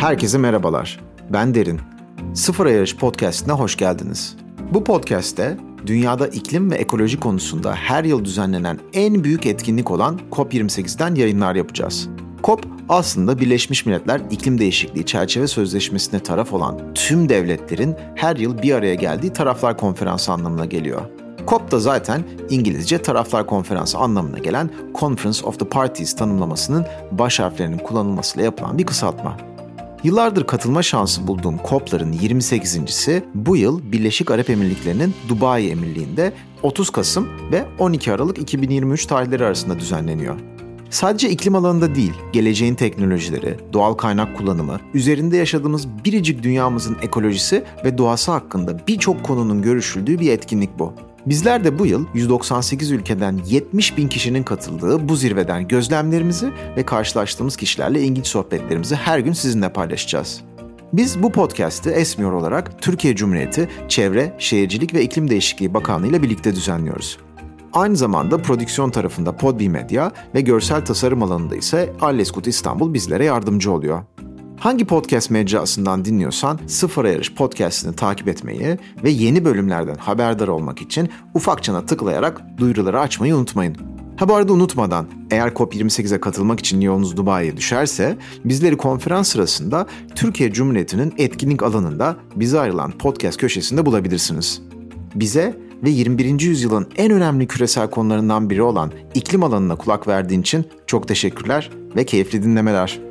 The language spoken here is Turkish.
Herkese merhabalar. Ben Derin. Sıfır Yarış Podcast'ine hoş geldiniz. Bu podcast'te dünyada iklim ve ekoloji konusunda her yıl düzenlenen en büyük etkinlik olan COP28'den yayınlar yapacağız. COP aslında Birleşmiş Milletler İklim Değişikliği Çerçeve Sözleşmesi'ne taraf olan tüm devletlerin her yıl bir araya geldiği taraflar konferansı anlamına geliyor. COP da zaten İngilizce taraflar konferansı anlamına gelen Conference of the Parties tanımlamasının baş harflerinin kullanılmasıyla yapılan bir kısaltma. Yıllardır katılma şansı bulduğum COP'ların 28.si bu yıl Birleşik Arap Emirlikleri'nin Dubai Emirliği'nde 30 Kasım ve 12 Aralık 2023 tarihleri arasında düzenleniyor. Sadece iklim alanında değil, geleceğin teknolojileri, doğal kaynak kullanımı, üzerinde yaşadığımız biricik dünyamızın ekolojisi ve doğası hakkında birçok konunun görüşüldüğü bir etkinlik bu. Bizler de bu yıl 198 ülkeden 70 bin kişinin katıldığı bu zirveden gözlemlerimizi ve karşılaştığımız kişilerle ilginç sohbetlerimizi her gün sizinle paylaşacağız. Biz bu podcast'i Esmiyor olarak Türkiye Cumhuriyeti Çevre, Şehircilik ve İklim Değişikliği Bakanlığı ile birlikte düzenliyoruz. Aynı zamanda prodüksiyon tarafında Podbi Medya ve görsel tasarım alanında ise Alleskut İstanbul bizlere yardımcı oluyor. Hangi podcast mecrasından dinliyorsan Sıfır Yarış podcastini takip etmeyi ve yeni bölümlerden haberdar olmak için ufakçana tıklayarak duyuruları açmayı unutmayın. Ha bu arada unutmadan eğer COP28'e katılmak için yolunuz Dubai'ye düşerse bizleri konferans sırasında Türkiye Cumhuriyeti'nin etkinlik alanında bize ayrılan podcast köşesinde bulabilirsiniz. Bize ve 21. yüzyılın en önemli küresel konularından biri olan iklim alanına kulak verdiğin için çok teşekkürler ve keyifli dinlemeler.